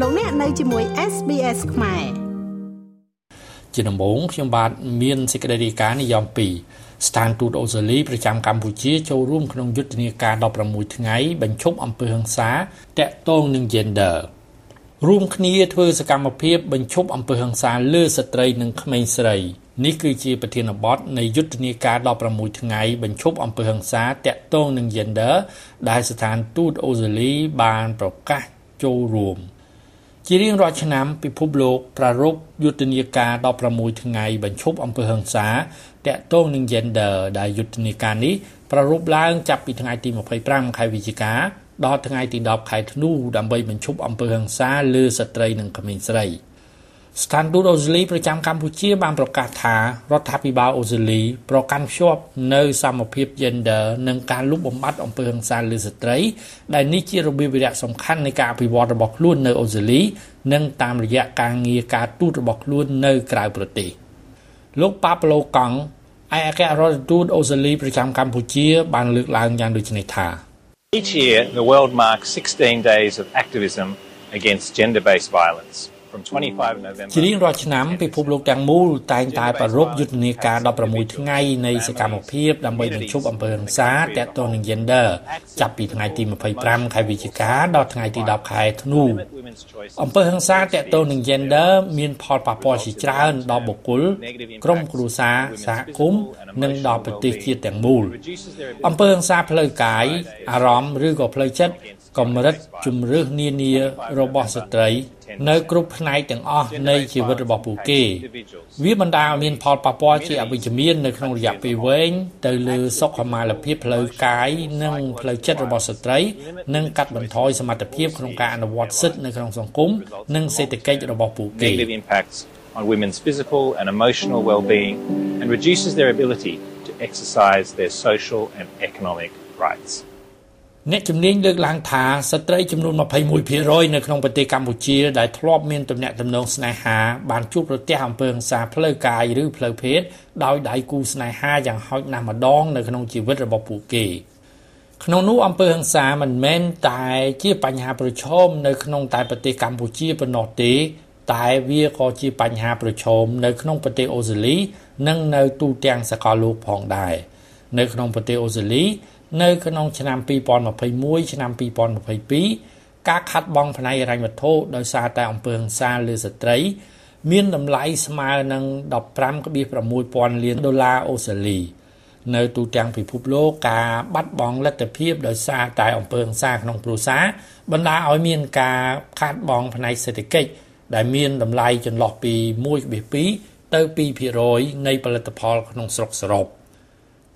លោកអ្នកនៅជាមួយ SBS ខ្មែរជាដំបូងខ្ញុំបាទមានសេចក្តីរាយការណ៍និយម2ស្ថានទូតអូស្ត្រាលីប្រចាំកម្ពុជាចូលរួមក្នុងយុទ្ធនាការ16ថ្ងៃបញ្ឈប់អំពើហិង្សាតាក់ទងនឹង gender រួមគ្នាធ្វើសកម្មភាពបញ្ឈប់អំពើហិង្សាលើស្ត្រីនិងក្មេងស្រីនេះគឺជាប្រធានបទនៃយុទ្ធនាការ16ថ្ងៃបញ្ឈប់អំពើហិង្សាតាក់ទងនឹង gender ដែលស្ថានទូតអូស្ត្រាលីបានប្រកាសចូលរួម ជារៀងរាល់ឆ្នាំពិភពលោកប្រារព្ធយុទ្ធនាការ16ថ្ងៃបញ្ឈប់អំពើហិង្សាតាក់ទងនឹង gender ដែលយុទ្ធនាការនេះប្រារព្ធឡើងចាប់ពីថ្ងៃទី25ខែវិច្ឆិកាដល់ថ្ងៃទី10ខែធ្នូដើម្បីបញ្ឈប់អំពើហិង្សាលើស្ត្រីនិងក្មេងស្រី។ ស្ថានទូតអូស្ត្រាលីប្រចាំកម្ពុជាបានប្រកាសថារដ្ឋាភិបាលអូស្ត្រាលីប្រកាន់ខ្ជាប់នៅសមភាព gender និងការលុបបំបាត់អំពើហិង្សាលើស្ត្រី ដែលនេះជារបៀបវិរៈសំខាន់នៃការអភិវឌ្ឍរបស់ខ្លួននៅអូស្ត្រាលី និងតាមរយៈការងារការទូតរបស់ខ្លួននៅក្រៅប្រទេសលោកប៉ាប្លូកង់ឯកអគ្គរដ្ឋទូតអូស្ត្រាលីប្រចាំកម្ពុជា បានលើកឡើងយ៉ាងដូចនេះថា Each year the world marks 16 days of activism against gender based violence ជារៀងរាល់ឆ្នាំពិភពលោកទាំងមូលតែងតែប្រារព្ធយុទ្ធនាការ16ថ្ងៃនៃសកម្មភាពដើម្បីបញ្ឈប់អំពើហិង្សាទាក់ទងនឹង gender ចាប់ពីថ្ងៃទី25ខែវិច្ឆិកាដល់ថ្ងៃទី10ខែធ្នូ អំពើហិង្សាទាក់ទងនឹង gender មានផលប៉ះពាល់ជាច្រើនដល់បុគ្គលក្រុមគ្រួសារសហគមន៍និងដល់ប្រទេសជាតិទាំងមូលអំពើហិង្សាផ្លូវកាយអារម្មណ៍ឬក៏ផ្លូវចិត្តកម្រិតជំរឿសនានារបស់ស្ត្រី នៅគ្រប់ផ្នែកទាំងអស់នៃជីវិតរបស់ពួកគេ វាបណ្ដាលឲ្យមានផលប៉ះពាល់ជាអវិជ្ជមាននៅក្នុងរយៈពេលវែងទៅលើសុខុមាលភាពផ្លូវកាយនិងផ្លូវចិត្តរបស់ស្ត្រី និងកាត់បន្ថយសមត្ថភាពក្នុងការអនុវត្តសិទ្ធិនៅក្នុងសង្គមនិងសេដ្ឋកិច្ចរបស់ពួកគេ on women's physical and emotional well-being and reduces their ability to exercise their social and economic rights. អ្នកជំនាញលើកឡើងថាស្ត្រីចំនួន21%នៅក្នុងប្រទេសកម្ពុជាដែលធ្លាប់មានទំនាក់ទំនងស្នេហាបានជួបប្រទះអំពើហិង្សាផ្លូវកាយឬផ្លូវភេទដោយដៃគូស្នេហាយ៉ាងហោចណាស់ម្ដងនៅក្នុងជីវិតរបស់ពួកគេ ក្នុងនោះអំពើហិង្សាមិនមែនតែជាបញ្ហាប្រឈមនៅក្នុងតែប្រទេសកម្ពុជាប៉ុណ្ណោះទេ តែវាក៏ជាបញ្ហាប្រឈមនៅក្នុងប្រទេសអូស្ត្រាលី និងនៅទូទាំងសកលលោកផងដែរនៅក្នុងប្រទេសអូស្ត្រាលី នៅក្នុងឆ្នាំ2021ឆ្នាំ2022ការខាត់បងផ្នែកហិរញ្ញវត្ថុដោយសារតែអំពើហិង្សាលើស្ត្រី មានតម្លៃស្មើនឹង15.6000លានដុល្លារអូស្ត្រាលី នៅទូទាំងពិភពលោកការបាត់បង់លទ្ធភាពដោយសារតែអំពើហិង្សាក្នុងគ្រួសារបណ្ដាលឲ្យមានការខាតបង់ផ្នែកសេដ្ឋកិច្ចដែលមានតម្លៃចន្លោះពី1.2ទៅ2%នៃផលិតផលក្នុងស្រុកសរុប។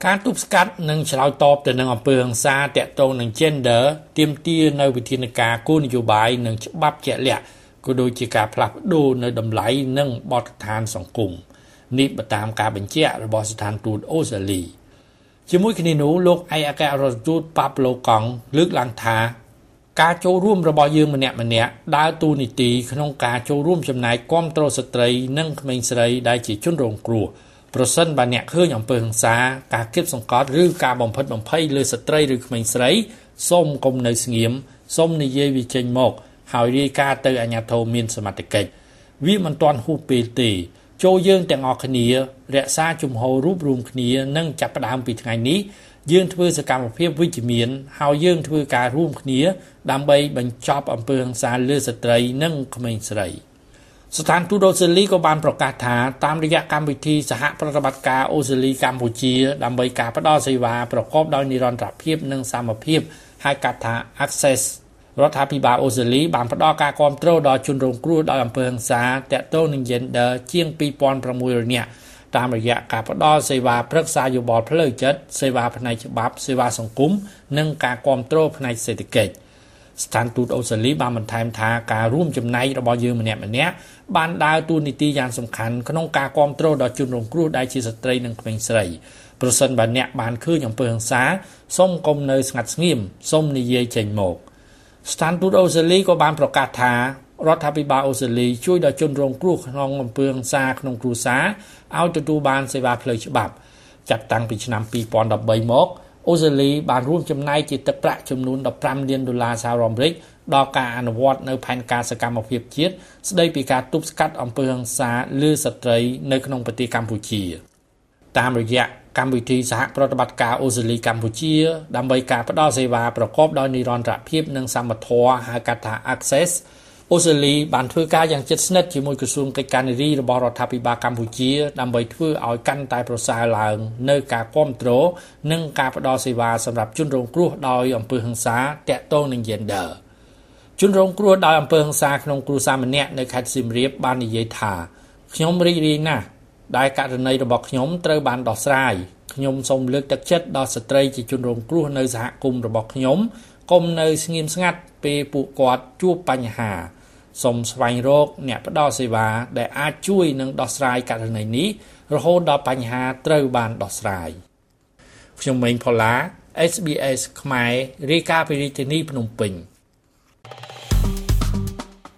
ការទប់ស្កាត់និងឆ្លើយតបទៅនឹងអំពើហិង្សាតាក់ទងនឹង gender ទាមទារនៅវិធានការគោលនយោបាយនិងច្បាប់ជាក់លាក់ក៏ដូចជាការផ្លាស់ប្ដូរនៅតម្លៃនិងបទដ្ឋានសង្គមនេះបើតាមការបញ្ជាក់របស់ស្ថានទូតអូស្ត្រាលី ជាមួយគ្នានោះលោកឯកអគ្គរដ្ឋទូតប៉ាប្លូកង់លើកឡើងថាការចូលរួមរបស់យើងម្នាក់ម្នាក់ដើរតួនាទីក្នុងការចូលរួមចំណែកគ្រប់គ្រងស្ត្រីនិងក្មេងស្រីដែលជាជនរងគ្រោះប្រសិនបើអ្នកឃើញអំពើហិង្សាការគៀបសង្កត់ឬការបំផិតបំភ័យលើស្ត្រីឬក្មេងស្រីសូមកុំនៅស្ងៀមសូមនិយាយវាចេញមក ហើយរាយការណ៍ទៅអាជ្ញាធរមានសមត្ថកិច្ចវាមិនទាន់ហួសពេលទេ ចូលយើងទាំងអស់គ្នារក្សាជំហររូបរួមគ្នានិងចាប់ផ្ដើមពីថ្ងៃនេះយើងធ្វើសកម្មភាពវិជ្ជមានហើយយើងធ្វើការរួមគ្នា ដើម្បីបញ្ចប់អំពើហិង្សាលើស្ត្រី និងក្មេងស្រី។ស្ថានទូតអូស្ត្រាលីក៏បានប្រកាសថាតាមរយៈកម្មវិធីសហប្រតិបត្តិការអូស្ត្រាលីកម្ពុជា ដើម្បីការផ្តល់សេវាប្រកបដោយនិរន្តរភាពនិងសមភាពហៅកាត់ថា Access រដ្ឋាភិបាលអូស្ត្រាលីបានផ្តល់ការគ្រប់គ្រងដល់ជនរងគ្រោះដោយអំពើហិង្សាតាក់ទងនឹង gender ជាង2600នាក់តាមរយៈការផ្តល់សេវាប្រឹក្សាយោបល់ផ្លូវចិត្តសេវាផ្នែកច្បាប់សេវាសង្គមនិងការគ្រប់គ្រងផ្នែកសេដ្ឋកិច្ចស្ថានទូតអូស្ត្រាលីបានបន្ថែមថាការរួមចំណែករបស់យើងម្នាក់ម្នាក់បានដើរតួនាទីយ៉ាងសំខាន់ក្នុងការគ្រប់គ្រងដល់ជនរងគ្រោះដែលជាស្ត្រីនិងក្មេងស្រីប្រសិនបើអ្នកបានឃើញអំពើហិង្សាសូមកុំនៅស្ងាត់ស្ងៀមសូមនិយាយចេញមក ស្ថានទូតអូស្ត្រាលីក៏បានប្រកាសថារដ្ឋាភិបាលអូស្ត្រាលីជួយដល់ជនរងគ្រោះក្នុងអំពើហិង្សាក្នុងគ្រួសារឲ្យទទួលបានសេវាផ្លូវច្បាប់ចាប់តាំងពីឆ្នាំ2013មកអូស្ត្រាលីបានរួមចំណែកជាទឹកប្រាក់ចំនួន15លានដុល្លារសហរដ្ឋអាមេរិកដល់ការអនុវត្តនៅផែនការសកម្មភាពជាតិស្ដីពីការទប់ស្កាត់អំពើហិង្សាលើស្ត្រីនៅក្នុងប្រទេសកម្ពុជាតាមរយៈ កម្មវិធីសហប្រតិបត្តិការអូស្ត្រាលីកម្ពុជា ដើម្បីការផ្តល់សេវាប្រកបដោយនិរន្តរភាពនិងសមត្ថភាពហៅកាត់ថា Access អូស្ត្រាលីបានធ្វើការយ៉ាងជិតស្និទ្ធជាមួយក្រសួងកិច្ចការនារីរបស់រដ្ឋាភិបាលកម្ពុជា ដើម្បីធ្វើឲ្យកាន់តែប្រសើរឡើងនៅការគ្រប់គ្រងនិងការផ្តល់សេវាសម្រាប់ជនរងគ្រោះដោយអំពើហិង្សាតាក់ទងនឹង gender ជនរងគ្រោះដោយអំពើហិង្សាក្នុងគ្រួសារម្នាក់នៅខេត្តសៀមរាបបាននិយាយថាខ្ញុំរីករាយណាស់ ដែលករណីរបស់ខ្ញុំត្រូវបានដោះស្រាយខ្ញុំសូមលើកទឹកចិត្តដល់ស្ត្រីជាជនរងគ្រោះនៅសហគមន៍របស់ខ្ញុំកុំនៅស្ងៀមស្ងាត់ពេលពួកគាត់ជួបបញ្ហាសូមស្វែងរកអ្នកផ្ដល់សេវាដែលអាចជួយនឹងដោះស្រាយករណីនេះរហូតដល់បញ្ហាត្រូវបានដោះស្រាយខ្ញុំម៉េងផល្លា SBS ខ្មែររាយការណ៍ពីរាជធានីភ្នំពេញ